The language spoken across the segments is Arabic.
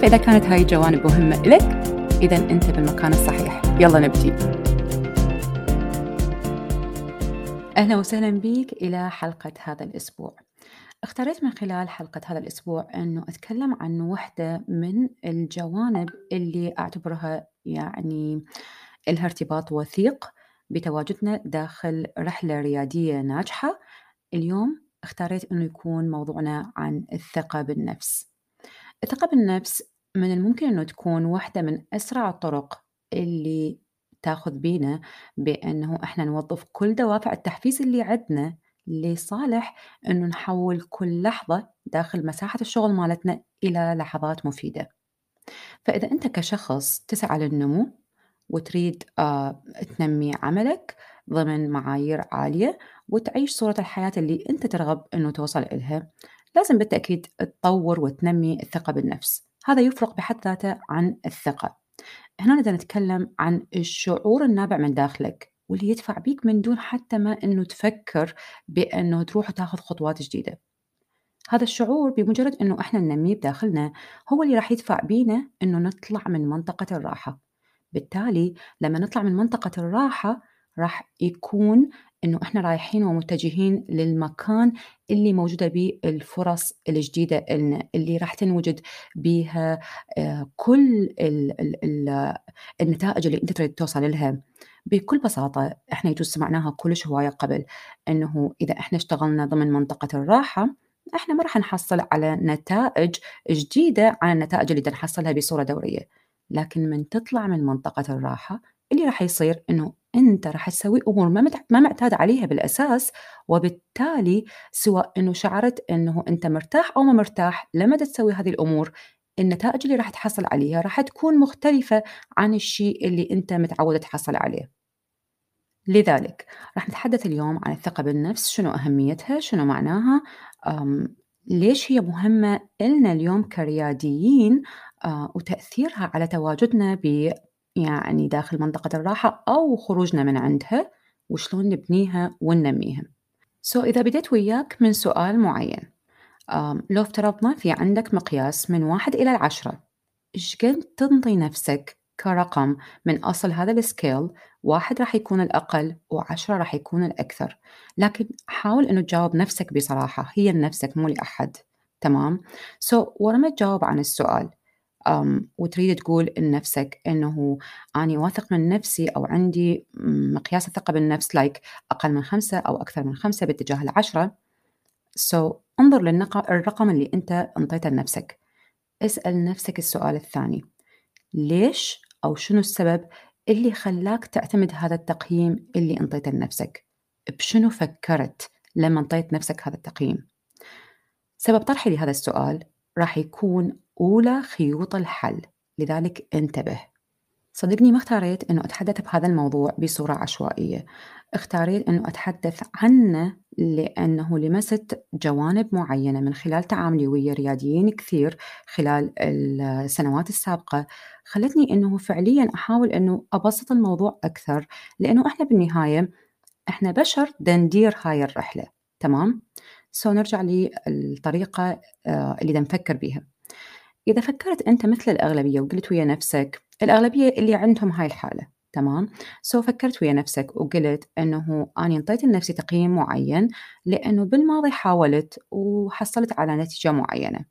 فإذا كانت هاي الجوانب مهمة لك إذا أنت بالمكان الصحيح. يلا نبتدي أهلا وسهلا بك إلى حلقة هذا الأسبوع. اختاريت من خلال حلقة هذا الأسبوع أنه أتكلم عن واحدة من الجوانب اللي أعتبرها يعني لها ارتباط وثيق بتواجدنا داخل رحلة ريادية ناجحة. اليوم اختاريت أنه يكون موضوعنا عن الثقة بالنفس. الثقة بالنفس من الممكن أنه تكون واحدة من أسرع الطرق اللي تأخذ بينا بأنه إحنا نوظف كل دوافع التحفيز اللي عندنا لصالح أنه نحول كل لحظة داخل مساحة الشغل مالتنا إلى لحظات مفيدة. فإذا أنت كشخص تسعى للنمو وتريد آه تنمي عملك ضمن معايير عالية وتعيش صورة الحياة اللي أنت ترغب أنه توصل إلها لازم بالتأكيد تطور وتنمي الثقة بالنفس. هذا يفرق بحد ذاته عن الثقة. هنا نبدأ نتكلم عن الشعور النابع من داخلك واللي يدفع بيك من دون حتى ما أنه تفكر بأنه تروح وتاخذ خطوات جديدة. هذا الشعور بمجرد أنه إحنا ننميه بداخلنا هو اللي راح يدفع بينا أنه نطلع من منطقة الراحة. بالتالي لما نطلع من منطقة الراحة راح يكون إنه إحنا رايحين ومتجهين للمكان اللي موجودة به الفرص الجديدة لنا اللي راح تنوجد بها آه، كل ال ال ال النتائج اللي أنت تريد توصل لها. بكل بساطة إحنا يجوز سمعناها كلش هواية قبل إنه إذا إحنا اشتغلنا ضمن منطقة الراحة إحنا ما راح نحصل على نتائج جديدة عن النتائج اللي نحصلها بصورة دورية. لكن من تطلع من منطقة الراحة اللي راح يصير إنه أنت راح تسوي أمور ما ما معتاد عليها بالأساس وبالتالي سواء إنه شعرت إنه أنت مرتاح أو ما مرتاح لما تسوي هذه الأمور النتائج اللي راح تحصل عليها راح تكون مختلفة عن الشيء اللي أنت متعود تحصل عليه. لذلك راح نتحدث اليوم عن الثقة بالنفس شنو أهميتها شنو معناها؟ ليش هي مهمة إلنا اليوم كرياديين؟ آه، وتأثيرها على تواجدنا يعني داخل منطقة الراحة أو خروجنا من عندها وشلون نبنيها وننميها. so so إذا بديت وياك من سؤال معين لو افترضنا في عندك مقياس من واحد إلى العشرة إيش قد تنطي نفسك كرقم من أصل هذا ال scale؟ واحد راح يكون الأقل وعشرة راح يكون الأكثر. لكن حاول أنه تجاوب نفسك بصراحة هي لنفسك مو لأحد. تمام؟ so, ورا ما تجاوب عن السؤال وتريد تقول لنفسك إنه أني واثق من نفسي أو عندي مقياس الثقة بالنفس like أقل من خمسة أو أكثر من خمسة باتجاه العشرة. so, انظر للرقم اللي أنت أنطيته لنفسك. اسأل نفسك السؤال الثاني. ليش أو شنو السبب اللي خلاك تعتمد هذا التقييم اللي أنطيته لنفسك؟ بشنو فكرت لما أنطيت نفسك هذا التقييم؟ سبب طرحي لهذا السؤال راح يكون أولى خيوط الحل. لذلك انتبه. صدقني ما اختاريت أنه أتحدث بهذا الموضوع بصورة عشوائية. اختاريت أنه أتحدث عنه لأنه لمست جوانب معينة من خلال تعاملي ويا رياديين كثير خلال السنوات السابقة. خلتني أنه فعليا أحاول أنه أبسط الموضوع أكثر لأنه إحنا بالنهاية إحنا بشر دندير هاي الرحلة. تمام؟ so نرجع للطريقة آه، اللي نفكر بيها. إذا فكرت أنت مثل الأغلبية وقلت ويا نفسك الأغلبية اللي عندهم هاي الحالة تمام؟ so فكرت ويا نفسك وقلت أنه أنا أنطيت لنفسي تقييم معين لأنه بالماضي حاولت وحصلت على نتيجة معينة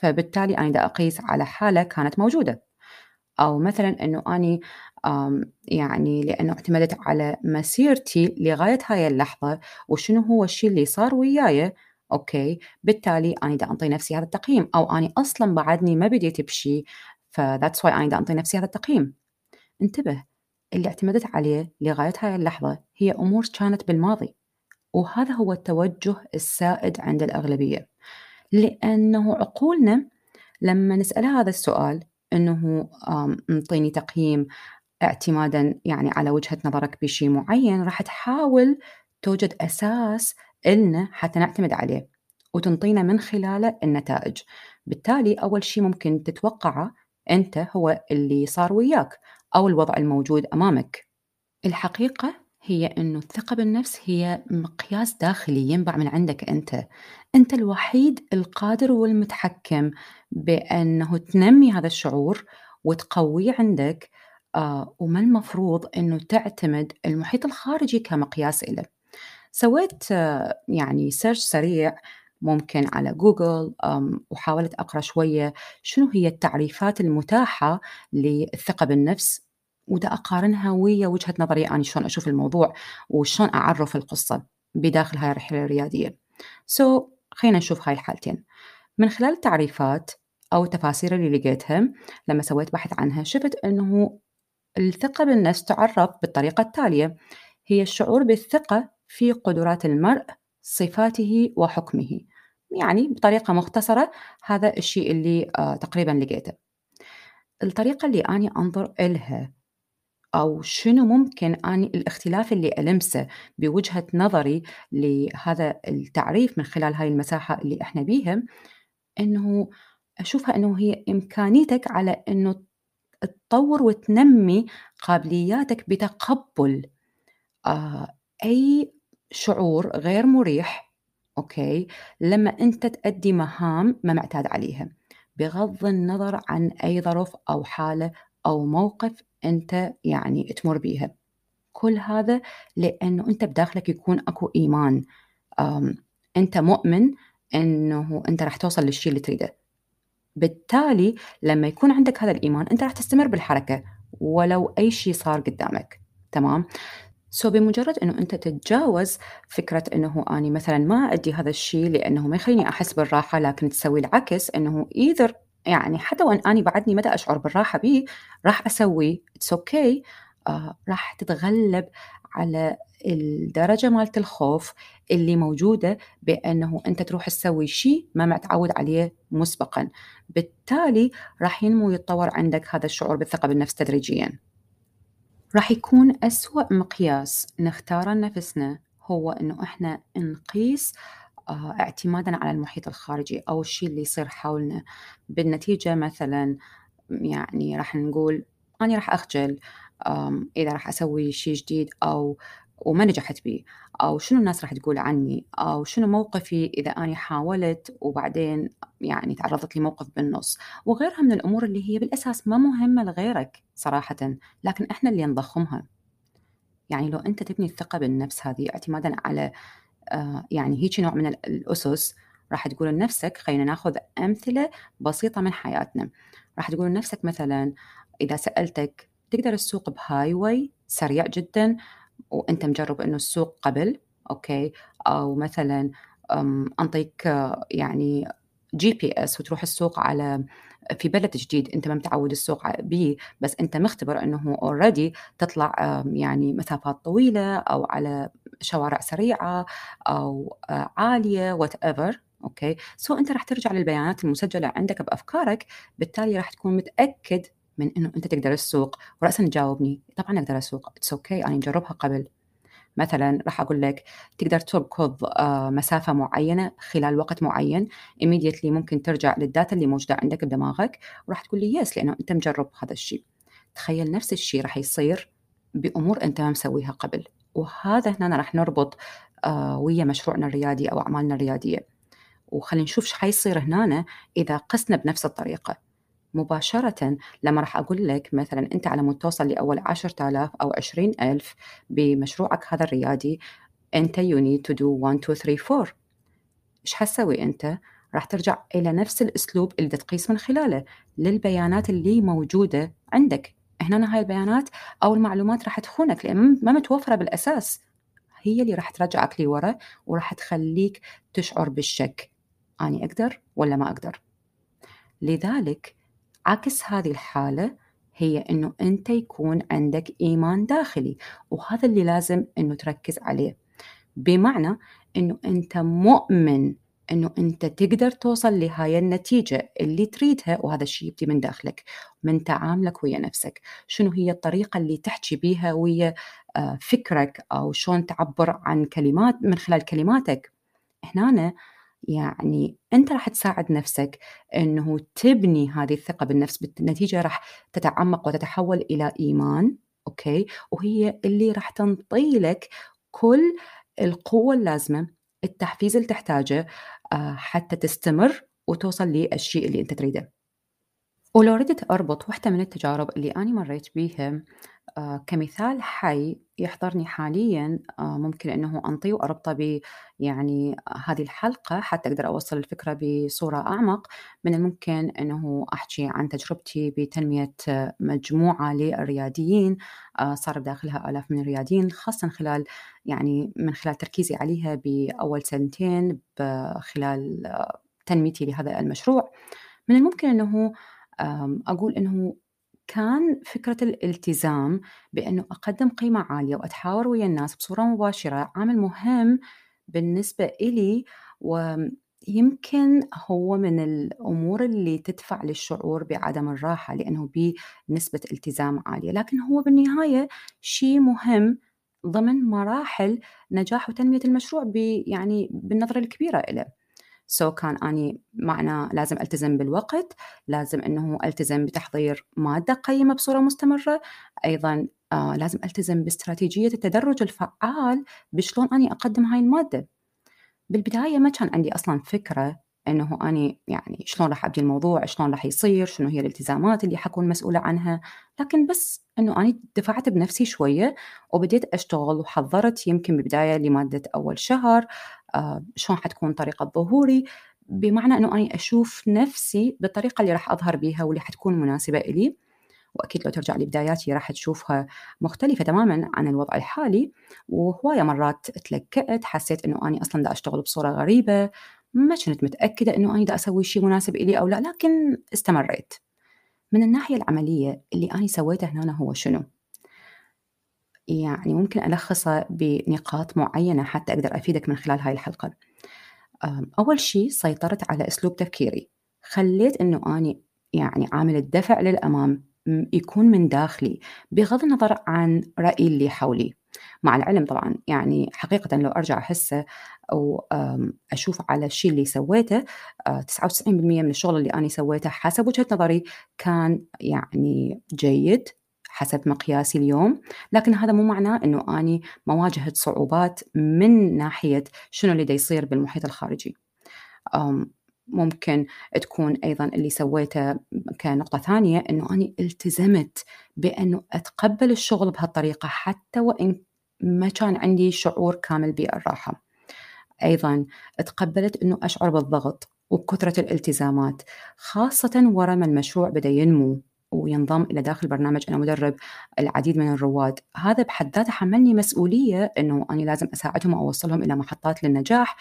فبالتالي أنا دا أقيس على حالة كانت موجودة. أو مثلًا أني آمم يعني لإنه اعتمدت على مسيرتي لغاية هاي اللحظة وشنو هو الشي اللي صار وياي، okay، بالتالي أني دا أنطي نفسي هذا التقييم، أو أني أصلًا بعدني ما بديت بشي ف that's why أني دا أنطي نفسي هذا التقييم. انتبه، اللي اعتمدت عليه لغاية هاي اللحظة هي أمور كانت بالماضي، وهذا هو التوجه السائد عند الأغلبية، لأنه عقولنا لما نسألها هذا السؤال آمم انطيني تقييم اعتمادًا يعني على وجهة نظرك بشي معين، راح تحاول توجد أساس إلنا حتى نعتمد عليه، وتنطينا من خلاله النتائج، بالتالي أول شي ممكن تتوقعه أنت هو اللي صار وياك أو الوضع الموجود أمامك. الحقيقة هي إنه الثقة بالنفس هي مقياس داخلي ينبع من عندك أنت، أنت الوحيد القادر والمتحكم بأنه تنمي هذا الشعور وتقويه عندك آه وما المفروض إنه تعتمد المحيط الخارجي كمقياس إله. سويت يعني search سريع ممكن على جوجل وحاولت أقرأ شوية شنو هي التعريفات المتاحة للثقة بالنفس ودا أقارنها ويا وجهة نظري أنا شلون أشوف الموضوع وشلون أعرف القصة بداخل هاي الرحلة الريادية. so, خلينا نشوف هاي الحالتين. من خلال التعريفات أو التفاسير اللي لقيتها لما سويت بحث عنها شفت أنه الثقة بالنفس تعرف بالطريقة التالية هي الشعور بالثقة في قدرات المرء صفاته وحكمه. يعني بطريقة مختصرة هذا الشيء اللي آه تقريبا لقيته. الطريقة اللي أنا أنظر إلها أو شنو ممكن أني الاختلاف اللي ألمسه بوجهة نظري لهذا التعريف من خلال هاي المساحة اللي إحنا بيها إنه أشوفها إنه هي إمكانيتك على إنه تطور وتنمي قابلياتك بتقبل آه أي شعور غير مريح أوكي؟ لما أنت تأدي مهام ما معتاد عليها. بغض النظر عن أي ظرف أو حالة أو موقف أنت يعني تمر بيها. كل هذا لأنه أنت بداخلك يكون أكو إيمان. أنت مؤمن أنه أنت راح توصل للشيء اللي تريده. بالتالي لما يكون عندك هذا الإيمان أنت راح تستمر بالحركة ولو أي شيء صار قدامك. تمام؟ سو so بمجرد إنه أنت تتجاوز فكرة إنه أني مثلا ما أدي هذا الشيء لأنه ما يخليني أحس بالراحة لكن تسوي العكس إنه ايذر يعني حتى وإن أني بعدني ما دا أشعر بالراحة به راح أسوي it's okay. آه راح تتغلب على الدرجة مالت الخوف اللي موجودة بأنه أنت تروح تسوي شيء ما متعود عليه مسبقا بالتالي راح ينمو ويتطور عندك هذا الشعور بالثقة بالنفس تدريجيا راح يكون أسوأ مقياس نختاره لنفسنا هو إنه إحنا نقيس آه، اعتمادا على المحيط الخارجي أو الشيء اللي يصير حولنا. بالنتيجة مثلا يعني راح نقول أنا راح أخجل إذا راح أسوي شيء جديد أو وما نجحت به أو شنو الناس راح تقول عني؟ أو شنو موقفي إذا أنا حاولت وبعدين يعني تعرضت لي موقف بالنص؟ وغيرها من الأمور اللي هي بالأساس ما مهمة لغيرك صراحة لكن إحنا اللي نضخمها. يعني لو أنت تبني الثقة بالنفس هذه اعتمادا على آه يعني هيك نوع من الأسس راح تقول لنفسك خلينا ناخذ أمثلة بسيطة من حياتنا. راح تقول لنفسك مثلا إذا سألتك تقدر تسوق ب highway سريع جدا وأنت مجرب إنه تسوق قبل okay؟ أو مثلا أنطيك يعني GPS وتروح تسوق على في بلد جديد أنت ما متعود تسوق به بس أنت مختبر إنه already تطلع يعني مسافات طويلة أو على شوارع سريعة أو عالية whatever okay؟ so أنت راح ترجع للبيانات المسجلة عندك بأفكارك بالتالي راح تكون متأكد من إنه أنت تقدر تسوق وراسا تجاوبني طبعا أقدر أسوق. it's okay. أنا مجربها قبل. مثلا راح أقول لك تقدر تركض آه، مسافة معينة خلال وقت معين. Immediately ممكن ترجع لل data اللي موجودة عندك بدماغك وراح تقول لي yes لأنه أنت مجرب هذا الشيء. تخيل نفس الشيء راح يصير بأمور أنت ما مسويها قبل. وهذا هنا راح نربط آه، ويا مشروعنا الريادي أو أعمالنا الريادية. وخلينا نشوف إيش حيصير هنا إذا قسنا بنفس الطريقة. مباشرة لما راح أقول لك مثلا أنت على مود توصل لأول عشرة آلاف أو عشرين ألف بمشروعك هذا الريادي أنت you need to do 1 2 3 4 إيش حتسوي أنت؟ راح ترجع إلى نفس الأسلوب اللي تقيس من خلاله للبيانات اللي موجودة عندك. هنا هاي البيانات أو المعلومات راح تخونك لأن ما متوفرة بالأساس. هي اللي راح ترجعك لورا وراح تخليك تشعر بالشك. أني أقدر ولا ما أقدر؟ لذلك عكس هذه الحالة هي أنه أنت يكون عندك إيمان داخلي وهذا اللي لازم أنه تركز عليه. بمعنى أنه أنت مؤمن أنه أنت تقدر توصل لهاي النتيجة اللي تريدها وهذا الشيء يبدي من داخلك من تعاملك ويا نفسك. شنو هي الطريقة اللي تحكي بيها ويا آه، فكرك أو شلون تعبر عن كلمات من خلال كلماتك؟ هنا يعني أنت راح تساعد نفسك أنه تبني هذه الثقة بالنفس بالنتيجة راح تتعمق وتتحول إلى إيمان أوكي؟ وهي اللي راح تنطي لك كل القوة اللازمة التحفيز اللي تحتاجه آه، حتى تستمر وتوصل للشيء اللي أنت تريده. ولو ردت أربط واحدة من التجارب اللي أنا مريت بيها آه، كمثال حي يحضرني حاليا آه، ممكن أنه أنطيه وأربطه ب يعني هذه الحلقة حتى أقدر أوصل الفكرة بصورة أعمق من الممكن أنه أحكي عن تجربتي بتنمية مجموعة للرياديين آه، صار بداخلها آلاف من الرياديين خاصة خلال يعني من خلال تركيزي عليها بأول سنتين خلال تنميتي لهذا المشروع. من الممكن أنه أقول أنه كان فكرة الالتزام بأنه أقدم قيمة عالية وأتحاور ويا الناس بصورة مباشرة عامل مهم بالنسبة إلي ويمكن هو من الأمور اللي تدفع للشعور بعدم الراحة لأنه بنسبة التزام عالية لكن هو بالنهاية شيء مهم ضمن مراحل نجاح وتنمية المشروع يعني بالنظرة الكبيرة له سو so كان أني معنا لازم ألتزم بالوقت لازم أنه ألتزم بتحضير مادة قيمة بصورة مستمرة. أيضا آه لازم ألتزم باستراتيجية التدرج الفعال بشلون أني أقدم هاي المادة. بالبداية ما كان عندي أصلا فكرة إنه أني يعني شلون راح أبدي الموضوع شلون راح يصير شنو هي الالتزامات اللي حكون مسؤولة عنها. لكن بس إنه أني دفعت بنفسي شوية وبديت أشتغل وحضرت يمكن ببدايه لمادة أول شهر. شلون حتكون طريقة ظهوري بمعنى إنه أني أشوف نفسي بالطريقة اللي راح أظهر بيها واللي حتكون مناسبة إلي. وأكيد لو ترجع لبداياتي راح تشوفها مختلفة تماما عن الوضع الحالي. وهواية مرات تلكأت حسيت إنه أني أصلا دا أشتغل بصورة غريبة ما كنت متأكدة إنه أنا دا أسوي شيء مناسب إلي أو لا لكن استمريت. من الناحية العملية اللي أنا سويته هنا هو شنو؟ يعني ممكن ألخصه بنقاط معينة حتى أقدر أفيدك من خلال هاي الحلقة. أول شيء سيطرت على أسلوب تفكيري. خليت أنه أني يعني عامل الدفع للأمام يكون من داخلي بغض النظر عن رأي اللي حولي. مع العلم طبعا يعني حقيقة لو أرجع أحسه أو أشوف على الشيء اللي سويته 99% من الشغل اللي أنا سويته حسب وجهة نظري كان يعني جيد. حسب مقياسي اليوم لكن هذا مو معناه أنه أني ما واجهت صعوبات من ناحية شنو اللي دا يصير بالمحيط الخارجي ممكن تكون أيضا اللي سويته كنقطة ثانية إنه أني التزمت بإنه أتقبل الشغل بهالطريقة حتى وإن ما كان عندي شعور كامل بالراحة. أيضا تقبلت إنه أشعر بالضغط وكثرة الالتزامات خاصة ورا ما المشروع بدأ ينمو وينضم إلى داخل برنامج أنا مدرب العديد من الرواد، هذا بحد ذاته حملني مسؤولية إنه أنا لازم أساعدهم وأوصلهم إلى محطات للنجاح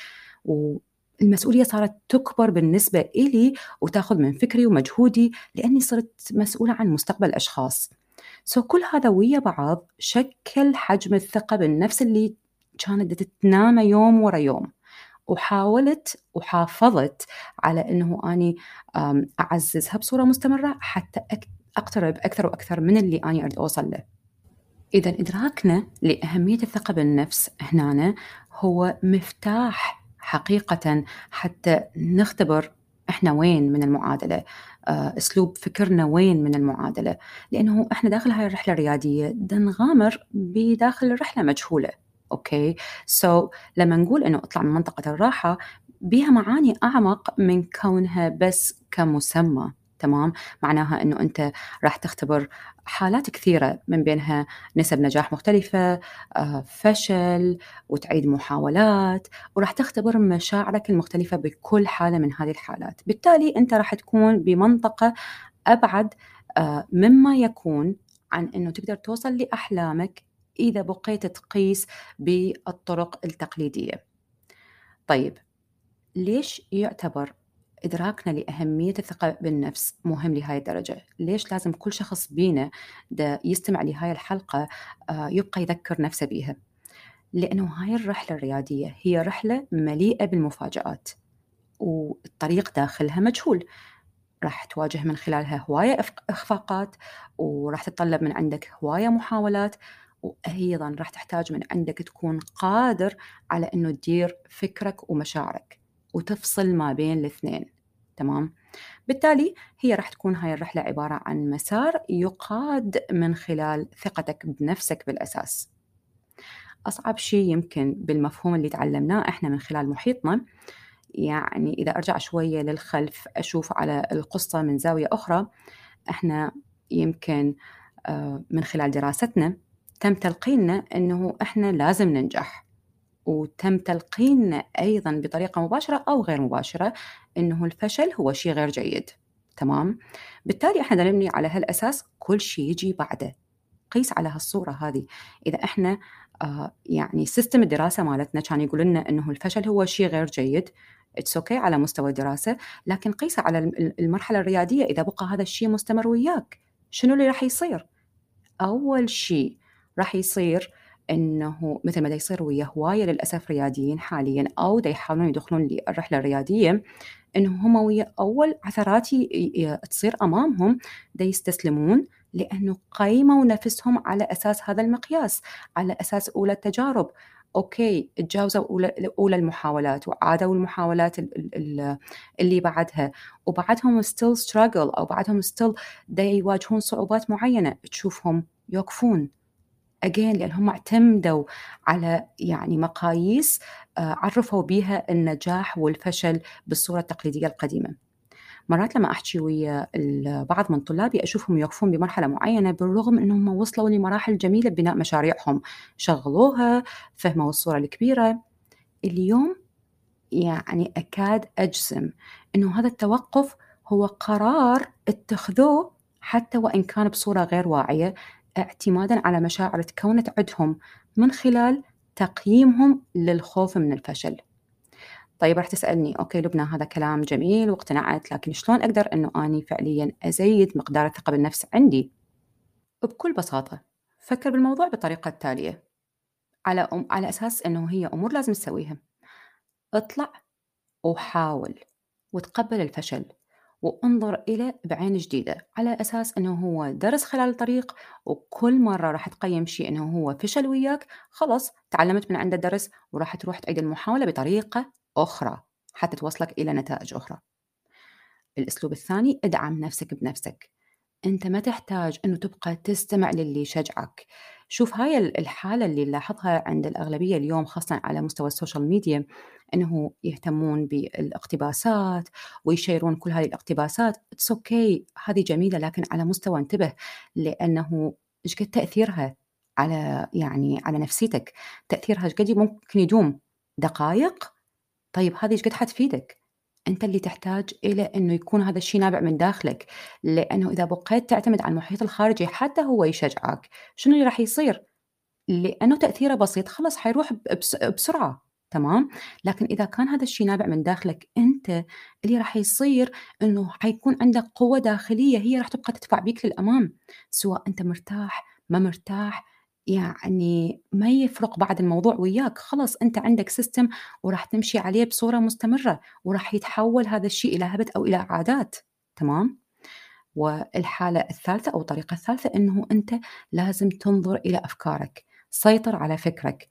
و المسؤولية صارت تكبر بالنسبة إلي وتأخذ من فكري ومجهودي لأني صرت مسؤولة عن مستقبل أشخاص. سو كل هذا ويا بعض شكل حجم الثقة بالنفس اللي كانت تتنامى يوم ورا يوم. وحاولت وحافظت على أنه أني أعززها بصورة مستمرة حتى أقترب أكثر وأكثر من اللي أنا أريد أوصل له. إذا إدراكنا لأهمية الثقة بالنفس هنا هو مفتاح حقيقة حتى نختبر إحنا وين من المعادلة آه، أسلوب فكرنا وين من المعادلة. لأنه إحنا داخل هاي الرحلة الريادية نغامر بداخل الرحلة مجهولة okay؟ so, لما نقول إنه أطلع من منطقة الراحة بها معاني أعمق من كونها بس كمسمى. تمام معناها إنه أنت راح تختبر حالات كثيرة من بينها نسب نجاح مختلفة آه، فشل وتعيد محاولات وراح تختبر مشاعرك المختلفة بكل حالة من هذه الحالات بالتالي أنت راح تكون بمنطقة أبعد آه، مما يكون عن إنه تقدر توصل لأحلامك إذا بقيت تقيس بالطرق التقليدية. طيب ليش يعتبر إدراكنا لأهمية الثقة بالنفس مهم لهاي الدرجة؟ ليش لازم كل شخص بينا دا يستمع لهاي الحلقة آه، يبقى يذكر نفسه بيها؟ لأنه هاي الرحلة الريادية هي رحلة مليئة بالمفاجآت والطريق داخلها مجهول راح تواجه من خلالها هواية إخفاقات وراح تتطلب من عندك هواية محاولات وأيضا راح تحتاج من عندك تكون قادر على أنه تدير فكرك ومشاعرك وتفصل ما بين الاثنين تمام؟ بالتالي هي راح تكون هاي الرحلة عبارة عن مسار يقاد من خلال ثقتك بنفسك بالأساس أصعب شيء يمكن بالمفهوم اللي تعلمناه إحنا من خلال محيطنا يعني إذا أرجع شوية للخلف أشوف على القصة من زاوية أخرى إحنا يمكن آه، من خلال دراستنا تم تلقيننا أنه إحنا لازم ننجح وتم تلقيننا أيضا بطريقة مباشرة أو غير مباشرة أنه الفشل هو شيء غير جيد. تمام؟ بالتالي إحنا نبني على هالأساس كل شيء يجي بعده. قيس على هالصورة هذه. إذا إحنا آه يعني system الدراسة مالتنا كان يقول لنا أنه الفشل هو شيء غير جيد. it's okay على مستوى الدراسة. لكن قيسه على المرحلة الريادية. إذا بقى هذا الشيء مستمر وياك شنو اللي راح يصير؟ أول شيء راح يصير إنه مثل ما دا يصير ويا هواية للأسف رياديين حاليا أو دا يحاولون يدخلون للرحلة الرياديه إنه هم ويا أول عثرات تصير أمامهم دا يستسلمون لأنه قيموا نفسهم على أساس هذا المقياس على أساس أولى التجارب. okay تجاوزوا أولى المحاولات وعادوا المحاولات اللي بعدها وبعدهم still struggle أو بعدهم still دا يواجهون صعوبات معينة تشوفهم يوقفون. Again لأن هم اعتمدوا على يعني مقاييس آه، عرفوا بها النجاح والفشل بالصورة التقليدية القديمة. مرات لما أحكي ويا بعض من طلابي أشوفهم يوقفون بمرحلة معينة بالرغم أنهم وصلوا لمراحل جميلة ببناء مشاريعهم. شغلوها فهموا الصورة الكبيرة. اليوم يعني أكاد أجزم أنه هذا التوقف هو قرار اتخذوه حتى وإن كان بصورة غير واعية. اعتمادا على مشاعر تكونت عندهم من خلال تقييمهم للخوف من الفشل. طيب راح تسألني أوكي لبنى هذا كلام جميل واقتنعت لكن شلون أقدر أنه أني فعليا أزيد مقدار الثقة بالنفس عندي؟ بكل بساطة فكر بالموضوع بالطريقة التالية على أم على أساس أنه هي أمور لازم تسويها. اطلع وحاول وتقبل الفشل. وانظر إلى بعين جديدة على أساس أنه هو درس خلال الطريق وكل مرة راح تقيم شيء أنه هو فشل وياك خلاص تعلمت من عنده الدرس وراح تروح تعيد المحاولة بطريقة أخرى حتى توصلك إلى نتائج أخرى. الأسلوب الثاني ادعم نفسك بنفسك. أنت ما تحتاج أنه تبقى تستمع للي يشجعك. شوف هاي الحالة اللي نلاحظها عند الأغلبية اليوم خاصة على مستوى ال social media أنه يهتمون بالاقتباسات ويشيرون كل هذه الاقتباسات. it's okay. هذه جميلة لكن على مستوى انتبه لأنه إيش قد تأثيرها على يعني على نفسيتك؟ تأثيرها إيش قد ممكن يدوم؟ دقائق طيب هذه إيش قد حتفيدك؟ أنت اللي تحتاج إلى إنه يكون هذا الشيء نابع من داخلك. لأنه إذا بقيت تعتمد على المحيط الخارجي حتى هو يشجعك شنو اللي راح يصير؟ لأنه تأثيره بسيط خلص حيروح بسرعة تمام؟ لكن إذا كان هذا الشيء نابع من داخلك أنت اللي راح يصير إنه حيكون عندك قوة داخلية هي راح تبقى تدفع بيك للأمام سواء أنت مرتاح ما مرتاح يعني ما يفرق بعد الموضوع وياك خلاص أنت عندك سيستم وراح تمشي عليه بصورة مستمرة وراح يتحول هذا الشيء إلى هبت أو إلى عادات تمام؟ والحالة الثالثة أو الطريقة الثالثة أنه أنت لازم تنظر إلى أفكارك سيطر على فكرك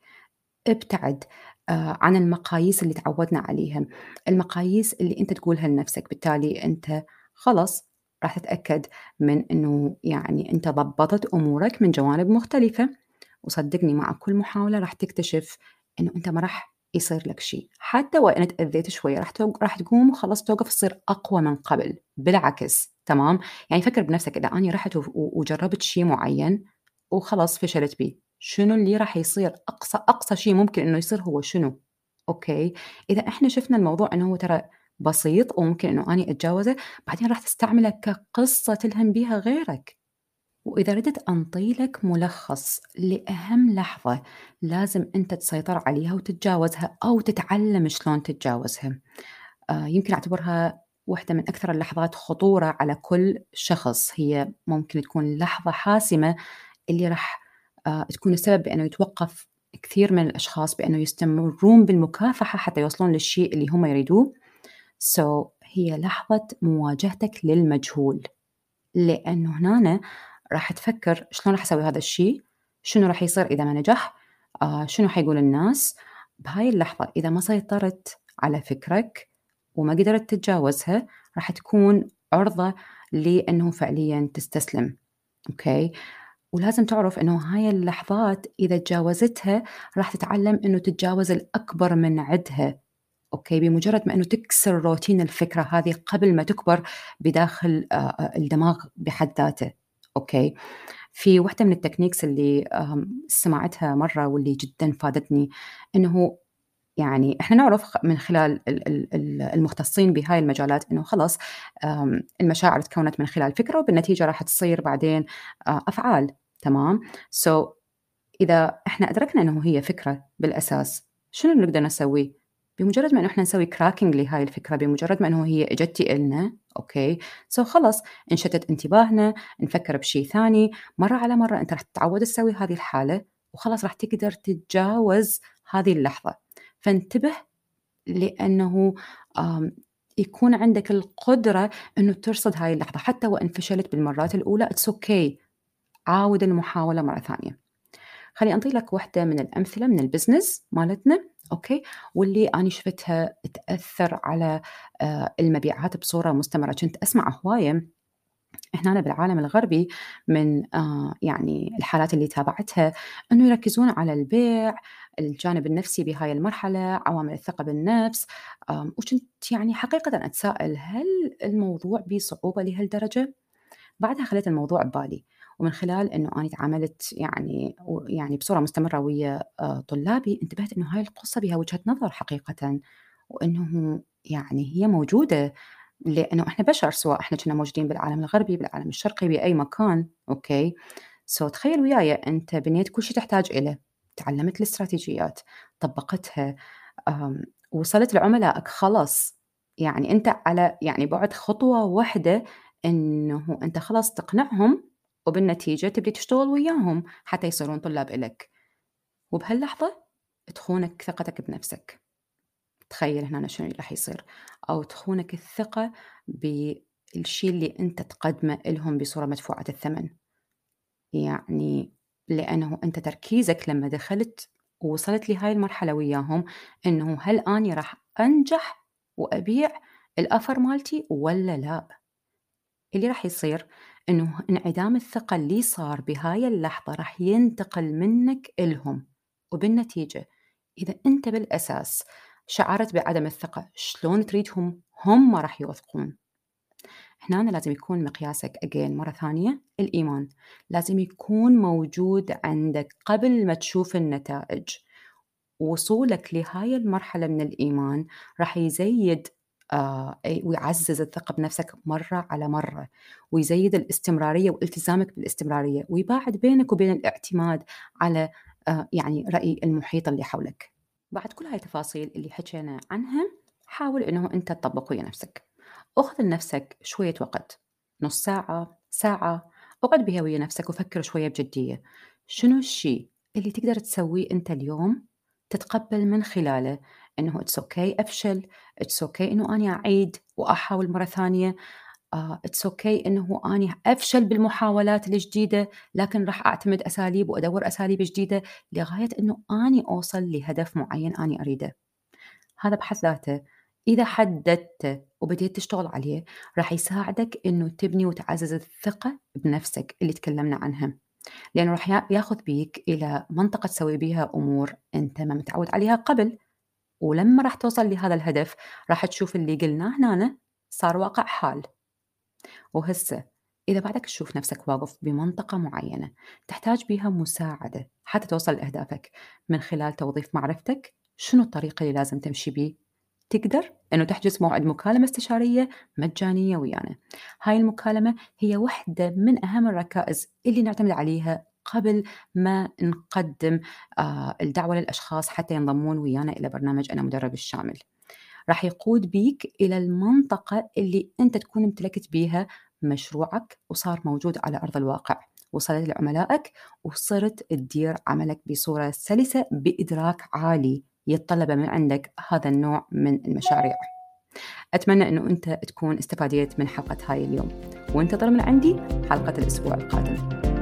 ابتعد آه، عن المقاييس اللي تعودنا عليها المقاييس اللي أنت تقولها لنفسك بالتالي أنت خلاص راح تتأكد من أنه يعني أنت ضبطت أمورك من جوانب مختلفة وصدقني مع كل محاولة راح تكتشف إنه أنت ما راح يصير لك شيء. حتى وإن تأذيت شوية راح راح تقوم وخلاص توقف تصير أقوى من قبل بالعكس تمام؟ يعني فكر بنفسك إذا أنا رحت وجربت شيء معين وخلاص فشلت بيه شنو اللي راح يصير؟ أقصى أقصى شيء ممكن إنه يصير هو شنو؟ أوكي؟ إذا إحنا شفنا الموضوع إنه هو ترى بسيط وممكن إنه أني أتجاوزه، بعدين راح تستعمله كقصة تلهم بيها غيرك. وإذا ردت أنطي لك ملخص لأهم لحظة لازم أنت تسيطر عليها وتتجاوزها أو تتعلم شلون تتجاوزها. آه، يمكن أعتبرها واحدة من أكثر اللحظات خطورة على كل شخص، هي ممكن تكون لحظة حاسمة اللي راح آه، تكون السبب بأنه يتوقف كثير من الأشخاص بأنه يستمرون بالمكافحة حتى يوصلون للشيء اللي هم يريدوه. So هي لحظة مواجهتك للمجهول، لأنه هنا راح تفكر شلون راح أسوي هذا الشيء؟ شنو راح يصير إذا ما نجح؟ آه شنو حيقول الناس؟ بهاي اللحظة إذا ما سيطرت على فكرك وما قدرت تتجاوزها راح تكون عرضة لأنه فعليا تستسلم okay ولازم تعرف أنه هاي اللحظات إذا تجاوزتها راح تتعلم أنه تتجاوز الأكبر من عدها okay بمجرد ما أنه تكسر روتين الفكرة هذه قبل ما تكبر بداخل آه، آه، الدماغ بحد ذاته okay. في واحدة من ال techniques اللي سمعتها مرة واللي جدا فادتني أنه يعني إحنا نعرف من خلال المختصين بهاي المجالات إنه خلاص المشاعر تكونت من خلال فكرة وبالنتيجة راح تصير بعدين أفعال. تمام؟ so, إذا إحنا أدركنا إنه هي فكرة بالأساس شنو نقدر نسويه بمجرد ما إنه إحنا نسوي cracking لهاي الفكرة بمجرد ما إنه هي اجتي إلنا okay؟ so خلص انشتت انتباهنا نفكر بشيء ثاني مرة على مرة أنت راح تتعود تسوي هذه الحالة وخلاص راح تقدر تتجاوز هذه اللحظة. فانتبه لأنه يكون عندك القدرة إنه ترصد هاي اللحظة حتى وإن فشلت بالمرات الأولى it's okay. عاود المحاولة مرة ثانية. خليني أنطي لك واحدة من الأمثلة من ال business مالتنا. okay؟ واللي أنا شفتها تأثر على آه، المبيعات بصورة مستمرة. كنت أسمع هواية هنا بالعالم الغربي من آه، يعني الحالات اللي تابعتها إنه يركزون على البيع الجانب النفسي بهاي المرحلة عوامل الثقة بالنفس. وكنت يعني حقيقة أتساءل هل الموضوع بصعوبة لهالدرجة؟ بعدها خليت الموضوع ببالي. ومن خلال إنه أنا تعاملت يعني يعني بصورة مستمرة ويا آه، طلابي انتبهت إنه هاي القصة بها وجهة نظر حقيقه وإنه يعني هي موجودة لأنه إحنا بشر سواء إحنا كنا موجودين بالعالم الغربي بالعالم الشرقي بأي مكان okay؟ so تخيل وياي أنت بنيت كل شيء تحتاج إليه تعلمت الاستراتيجيات طبقتها وصلت لعملائك خلاص. يعني أنت على يعني بعد خطوة واحدة إنه أنت خلاص تقنعهم وبالنتيجة تبدي تشتغل وياهم حتى يصيرون طلاب إلك. وبهاللحظة تخونك ثقتك بنفسك. تخيل هنا شنو راح يصير. أو تخونك الثقة بالشيء اللي أنت تقدمه لهم بصورة مدفوعة الثمن. يعني لأنه أنت تركيزك لما دخلت ووصلت لهاي المرحلة وياهم إنه هل أني راح أنجح وأبيع الأفر مالتي ولا لا؟ اللي راح يصير إنه انعدام الثقة اللي صار بهاي اللحظة راح ينتقل منك إلهم. وبالنتيجة إذا أنت بالأساس شعرت بعدم الثقة شلون تريدهم؟ هم راح يوثقون. هنا لازم يكون مقياسك أجين مرة ثانية الإيمان. لازم يكون موجود عندك قبل ما تشوف النتائج. وصولك لهاي المرحلة من الإيمان راح يزيد ويعزز الثقة بنفسك مرة على مرة ويزيد الاستمرارية والتزامك بالاستمرارية ويباعد بينك وبين الاعتماد على آه، يعني رأي المحيط اللي حولك. بعد كل هاي التفاصيل اللي حكينا عنها حاول إنه أنت تطبق ويا نفسك. أخذ لنفسك شوية وقت نص ساعة ساعة أقعد بها ويا نفسك وفكر شوية بجدية. شنو الشيء اللي تقدر تسويه أنت اليوم تتقبل من خلاله؟ إنه it's okay أفشل it's okay إنه اني أعيد وأحاول مرة ثانية it's uh, okay إنه اني أفشل بالمحاولات الجديدة لكن راح أعتمد أساليب وأدور أساليب جديدة لغاية إنه اني أوصل لهدف معين اني أريده. هذا بحد ذاته. إذا حددته وبديت تشتغل عليه راح يساعدك إنه تبني وتعزز الثقة بنفسك اللي تكلمنا عنها. لأنه راح ياخذ بيك إلى منطقة تسوي بيها أمور أنت ما متعود عليها قبل. ولما راح توصل لهذا الهدف راح تشوف اللي قلناه هنا صار واقع حال. وهسه إذا بعدك تشوف نفسك واقف بمنطقة معينة تحتاج بها مساعدة حتى توصل لأهدافك من خلال توظيف معرفتك شنو الطريقة اللي لازم تمشي بيه؟ تقدر أنه تحجز موعد مكالمة استشارية مجانية ويانا. هاي المكالمة هي واحدة من أهم الركائز اللي نعتمد عليها قبل ما نقدم آه، الدعوة للأشخاص حتى ينضمون ويانا إلى برنامج أنا مدرب الشامل. راح يقود بيك إلى المنطقة اللي أنت تكون امتلكت بيها مشروعك وصار موجود على أرض الواقع. وصلت لعملائك وصرت تدير عملك بصورة سلسة بإدراك عالي يتطلب من عندك هذا النوع من المشاريع. أتمنى أنه أنت تكون استفاديت من حلقة هاي اليوم. وانتظر من عندي حلقة الأسبوع القادم.